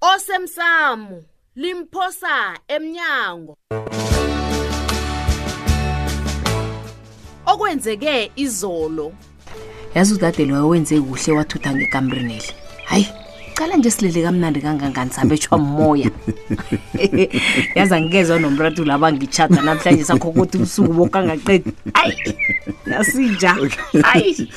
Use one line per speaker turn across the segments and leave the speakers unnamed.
osemsamo limphosa emnyango okwenzeke izolo
yazi udade loyo wenze kuhle wathutha ngekamrineli hayi cala nje silele kamnandi kangangani sabetshwa moya yazi angikezwa nomratu laba ngitshada namhlanje sakho ukuthi ubusuku boke angaqedi ayi yasinja ayi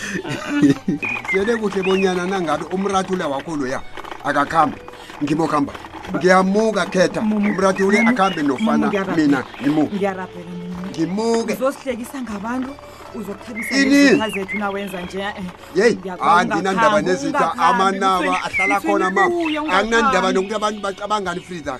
tyele kuhle bonyana nangabe umratu le wakho loya akakhambe ngibokhamba ngiyamuka khetha umrati ule akhambe nofana mina ngimuke
ngiyarabhela mina
ngimuke
uzosihlekisa ngabantu uzokuthabisa
Ini?
nezitha zethu nawenza nje eh.
yeyi
Ngiyakubona
andinandaba
ungakhambi,
nezitha
ungakhambi,
amanaba
mfethu.
ahlala
Mfethu,
khona ma
ubuye, ungakhambi.
anginandaba nokuthi abantu bacabangani frida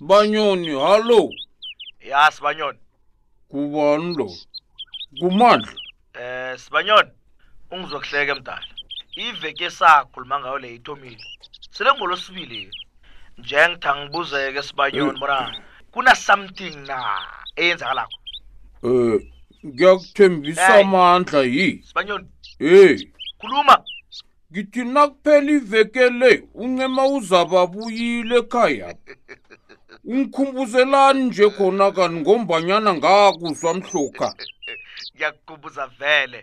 sibanyoni hallo
ya sibanyoni
kubani lo kumandla
eh sibanyoni ungizwe kuhleke mdala iveke sakhuluma ngayo le ithomile selengolosibili nje ngitha ngibuzeke sibanyoni bona kuna something na eyenzakalako
um ngiyakuthembisa amandla yi
sibanyoni
hey
khuluma
ngithi nakuphela iveke le uncema uzaba buyile ekhaya ungikhumbuzelani nje khona kani ngombanyana ngakuzwa mhloka
ngiyakukhumbuza vele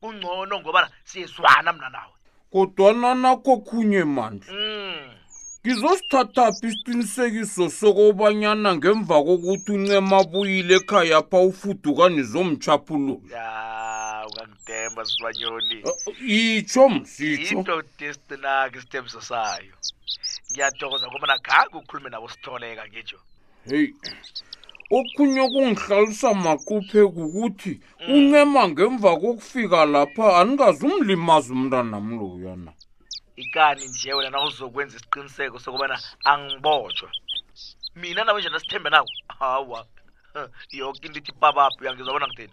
kungcono ngoba siyezwana mna nawe
kodwana nakho khunye mandla
mm.
ngizosithathaphi isiqinisekiso sokobanyana ngemva kokuthi uncema abuyile ekhaya pha ufuduka nizomtshaphulo
ya ungangidemba silwanyoni
itsho msitsho
into destinake isithembiso sayo ngiyathokoza ngobana khange ukhulume nabo sitholeka ngijo
heyi okhunye okungihlalisa maquphe kukuthi mm. uncema ngemva kokufika lapha anikazi umlimazi umntanam loya na
ikani nje wena nawuzokwenza isiqiniseko sokubana angibotshwa mina nawe nje nasithembe nako hawa yoke into ithi babaphi uyangizwa bona ngitheni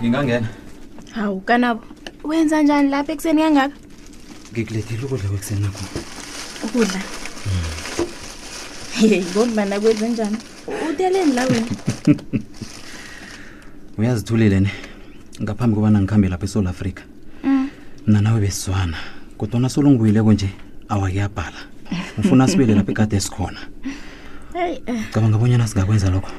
ngingangena
hawu kanabo wenza njani lapha ekuseni kangaka
ngikulethile ukudla kwekuseni nakho
ukudla heyi ngombana kwenze njani uteleni la wena
uyazithulile ne ngaphambi kobana ngikhambe lapha esouth africa Mm. mna nawe besizwana kodwa nasolo ngibuyileko nje awakuyabhala ngifuna sibele lapho ikade sikhona
Hey, eh,
cabanga abonyana singakwenza lokho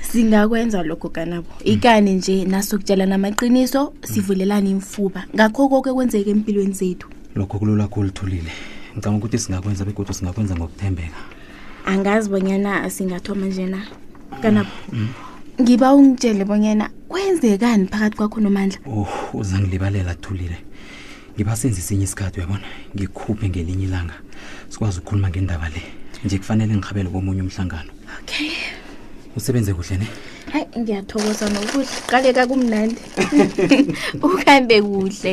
singakwenza lokho kanabo ikani nje nasokutshelana amaqiniso sivulelane imfuba ngakho koke kwenzeka empilweni zethu
lokho kulula khulu thulile ngicabanga ukuthi singakwenza begodwa singakwenza ngokuthembeka
angazi bonyana singathoma njena kanabo ngiba ungitshele bonyana kwenzekani phakathi kwakho nomandla
oh uzangilibalela thulile ngiba senze isinye isikhathi uyabona ngikhuphe ngelinye ilanga sikwazi ukukhuluma ngendaba le nje kufanele ngirhabele komunye umhlangano
okay
usebenze kuhle ne
hayi ngiyathokoza nokuthi qaleka kumnandi uhambe kuhle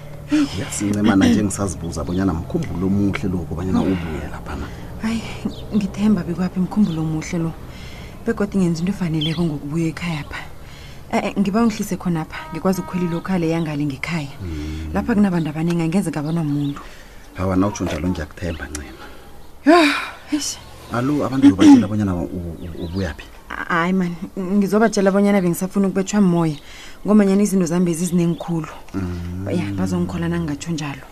yasincemana nje ngisazibuza bonyana mkhumbulo omuhle lo kobanyana ubuye lapha na
hayi ngithemba bikwaphi mkhumbulo omuhle lo begodwa ngenza into efaneleko ngokubuya ekhaya pha e-e ngiba ungihlise khonapha ngikwazi ukukhwela ilokhale yangale ngekhaya lapha kunabantu abaningi angenze ngabona muntu
hawa na utsho njalo ngiyakuthemba ncema yho
eish
alo abantu uyobatshela bonyana u- u- ubuyaphi
hayi mani ngizobatshela bonyana bengisafuna ukubethwa moya ngomanyana izinto zambe zizinengikhulu mm. ya bazongikhola nangingatsho njalo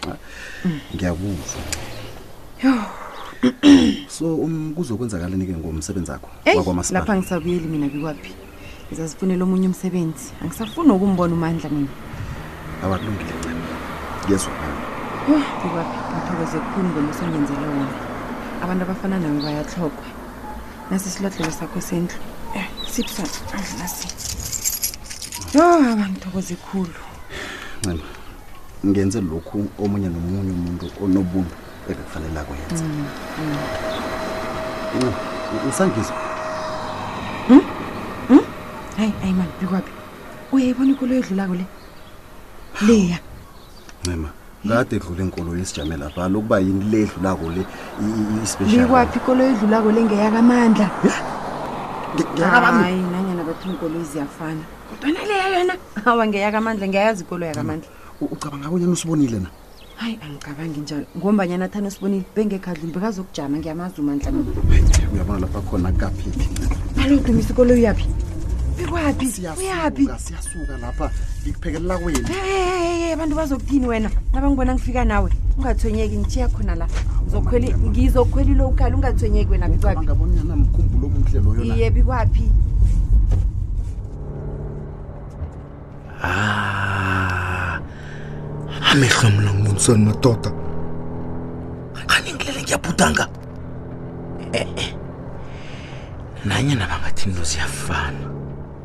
mm.
ngiyakuzwa
so um, kuzokwenzakalini ke ngomsebenzi akho
lapha ngisabuyeli mina bikwaphi ngizazifunela omunye umsebenzi angisafuni ukumbona umandla mina
awakulungile ncane
ngiyezwa bikwaphi ngithokoze kukhulu ngomosongenzele wona abantu abafana nawe bayahlogwa nasi isilodlelo sakho sendlu Eh, sipsa nasi yo aba ngithokoze khulu
ncema ngenze lokhu omunye nomunye umuntu onobuntu ebekufanele akwenze Ncema, ngisangizwa
hayi hayi mani bikwaphi uyayibona ikolo edlulako le leya
ncema kade edlule inkoloyi esijame lapha alo kuba yini le edlulako le
likwaphi ikoloyi edlulako le ngeyakamandla hayi nanyana bathi iinkoloyi ziyafana kodwana leya yona awa ngeyakamandla ngiyayazi ikolo yakamandla
ucabanga konyana usibonile na
hayi angicabangi njalo ngombanyana athani usibonile bengekhadlini bekazokujama ngiyamazuma ndlamini
uyabona lapha khona kaphephi
alo dumisa ikoloyi yaphi bikwaphi uyaphi
suka lapha ngikuphekela kwenu
eye abantu bazokutini wena nabangibona ngifika nawe ungathwenyeki ngithiya khona la ngizokhwela ilokukhala ungathwenyeki wena bikwaphi
ngabonyana mkhumbulo omuhle loyo
iye bikwaphi
ah, amehlo mlongunsoni madoda khani ngilele ngiyabhudanga e-e nanyana bangathini lo ziyafana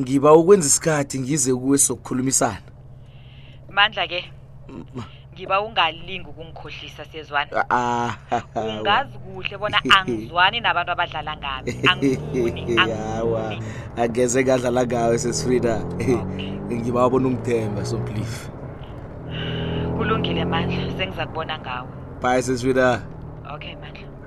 ngiba ukwenza isikhathi ngize kuwe sokukhulumisana
mandla ke ngiba ungalingi ukungikhohlisa siyezwani
Ah, ah, ah, ah.
ungazi kuhle bona angizwani nabantu abadlala ngami angifuni
yawa
angifuni
angeze ngadlala ngawe sesifrida ngiba wabona ungithemba somplief
kulungile mandla sengiza kubona ngawe
bye sesifrida
okay mandla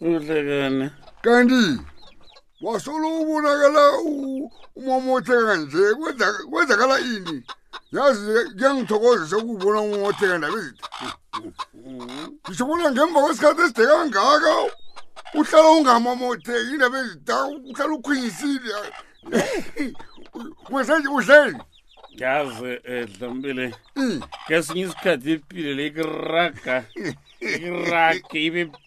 uhlekani
kanti wasolo ubonakala umomothe kanje kwenzakala ini yazi kuyangithokozisa ukubona umomothe kandaba ezitha ngisho bona ngemva kwesikhathi eside kangaka uhlala ungamomotheki indaba ezitha uhlala ukhwinyisile wesanje uhleni
yazi eh, dlambile ngesinye isikhathi ipile le ikiraga irage ibe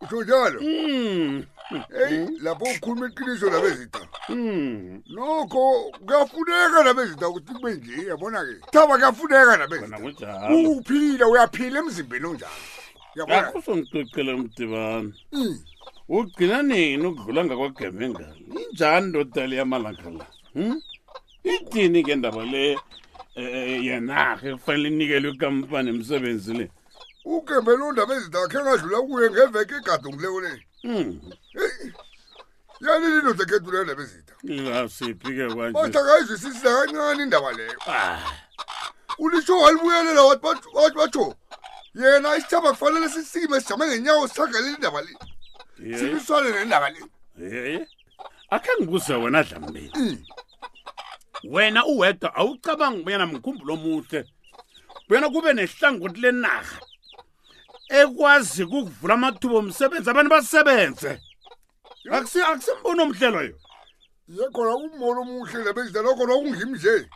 Utsho njalo?
Mm.
Hey, lapho ukhuluma iqiniso labezitha.
Mm.
Nokho kuyafuneka labezitha ukuthi kube nje yabona ke. Thaba kuyafuneka labezitha.
Kunjalo.
Uphila uyaphila emzimbeni onjalo. Yabona?
Yakho usongicocela mdibana. Mm. Ugcina nini ukudlula ngakwagemengana? Injani ndoda le yamalanga la? Hmm? Ithini ke ndaba le eh, eh, yenarha ekufanele inikelwe ikampani emsebenzi le?
ugembe lo ndaba ezidakhe ngadlula kuye ngeveke egadungileko le
hmm.
yalile indoda ekhethu leyo ndaba
ezida ngasiphi-ke kwanje
bathi akayizwisisile kancane indaba leyo ah. ulisho walibuyelela wathi batsho yena isithaba kufanele sisime sijame ngenyawo sithagelele indaba le simiswane nendaba le
akhe ngibuze wena dlambeni mm. wena uwedwa awucabangi bonyana mkhumbulo omuhle bonyana kube nehlangothi lenarha ekwazi kukuvula amathuba omsebenzi abantu basebenze akusimboni omhlelo
yo yekhona umolo omuhle labezilalokho lokungimnje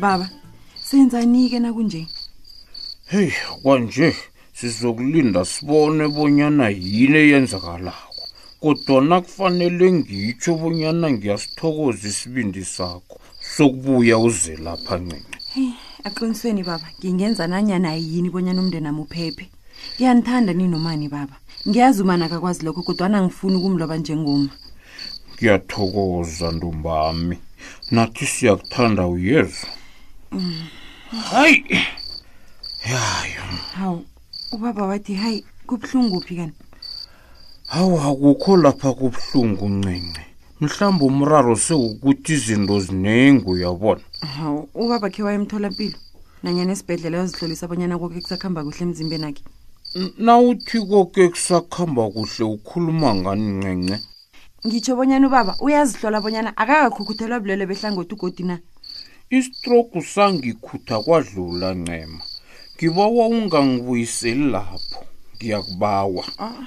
baba senzani-ke nakunje
heyi kwanje sizokulinda sibone bonyana yini eyenzakalako kodwa nakufanele ngitsho bonyana ngiyasithokoza isibindi sakho sokubuya uze lapha ncinci
heyi aqinisweni baba ngingenza nanyana yini bonyana umndeni amuphephe kuyanithanda ninomani baba ngiyazi umani akakwazi lokho kodwana ngifuni ukumloba njengoma
kuyathokoza ntombami nathi siyakuthanda uyezwa hayi yayo
hawu ubaba wathi hayi kubuhlungu phi kanti
hawu akukho lapha kubuhlungu ncinci mhlawumbe umraro sewukuthi izinto ziningi uyabona
hawu ubaba khe wayemtholampilo nanyana esibhedlela uyazihlolisa abonyana koke kusakuhamba kuhle emzimbeni akhe
nawuthi koke kusakuhamba kuhle ukhuluma ngani ncence
ngitsho bonyana ubaba uyazihlola bonyana akakakhukhuthelwa bulwelwe behlangothi ugodi na
istroke sangikhutha kwadlula ncema ngibawa ungangibuyiseli lapho ngiyakubawa
ah.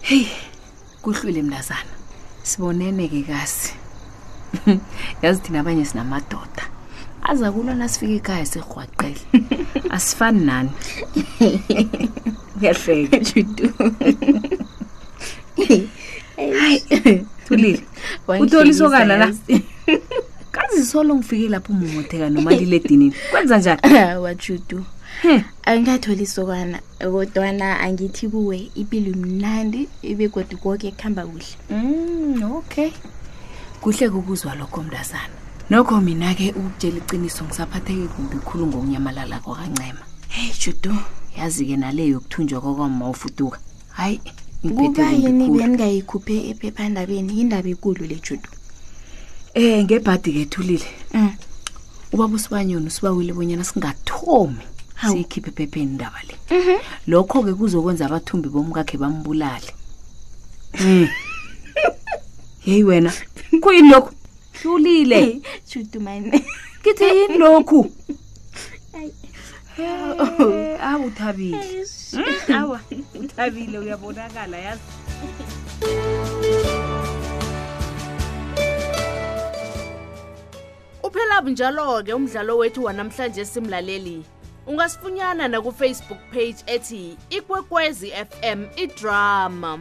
heyi kuhlwile mntazana sibonene ke kasi yazi thina abanye sinamadoda aza kulwa nasifika ekhaya sirhwaqele asifani nani uyahleka judu hayi thulile uthola isokana la kazi solo ngifike lapho umomotheka nomaliledinini kwenza njani
wajudu angikatholi isokana kodwana angithi kuwe ipilo imnandi ibegodi koke kuhamba kuhle
mm, okay kuhle kukuzwa lokho mntazana nokho mina-ke ukutshela iqiniso ngisaphatheke kumbi khulu ngokunyamalala kwakancema heyi judu yazi-ke nale yokuthunjwa kokwama ufuduka hayi kubayini
bengingayikhuphe ephephandabeni yindaba ekulu le judu
um eh, ngebhadi kethulile um
mm.
ubaba usibanyoni usibawile bonyana singathomi siyikhiphe ephepheni indaba le
mhm.
lokho-ke kuzokwenza abathumbi bomkakhe bambulale um heyi wena kuyini lokhu hlulile
judu mine
ngithi yini lokhu awu uthabile Mm, awa uthabile uyabonakala yazi
uphela bunjalo-ke umdlalo wethu wanamhlanje simlaleli ungasifunyana nakufacebook page ethi ikwekwezi fm idrama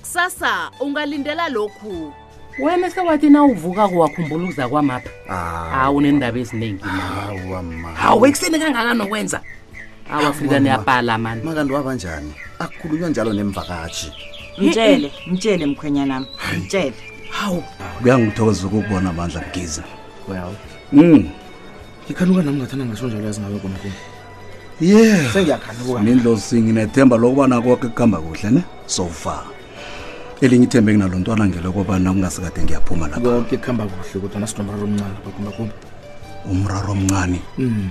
kusasa ungalindela lokhu
wena sewathi na uvukako wakhumbula ukuza kwamapha hawu nendaba eziningi hawu ekuseni kangaka nokwenza awafika niyabhala mani
makanti waba njani akukhulunywa njalo nemvakatshi
mtshele mtshele mkhwenyanami mtshele
hawu
kuyangithokoza ukubona amandla mgiza
well
mm
ikhanuka nami ngathanda ngasho njalo yazingabe komkhulu
yeah
sengiyakhanuka
mindlosi nginethemba lokubana koke kuhamba kuhle ne so far elinye ithembe nginalo ntwana ngelo kobana kungasikade ngiyaphuma lapha
konke kuhamba kuhle kodwa nasinomraro omncane lapha kumbakumba
umraro omncane
mm.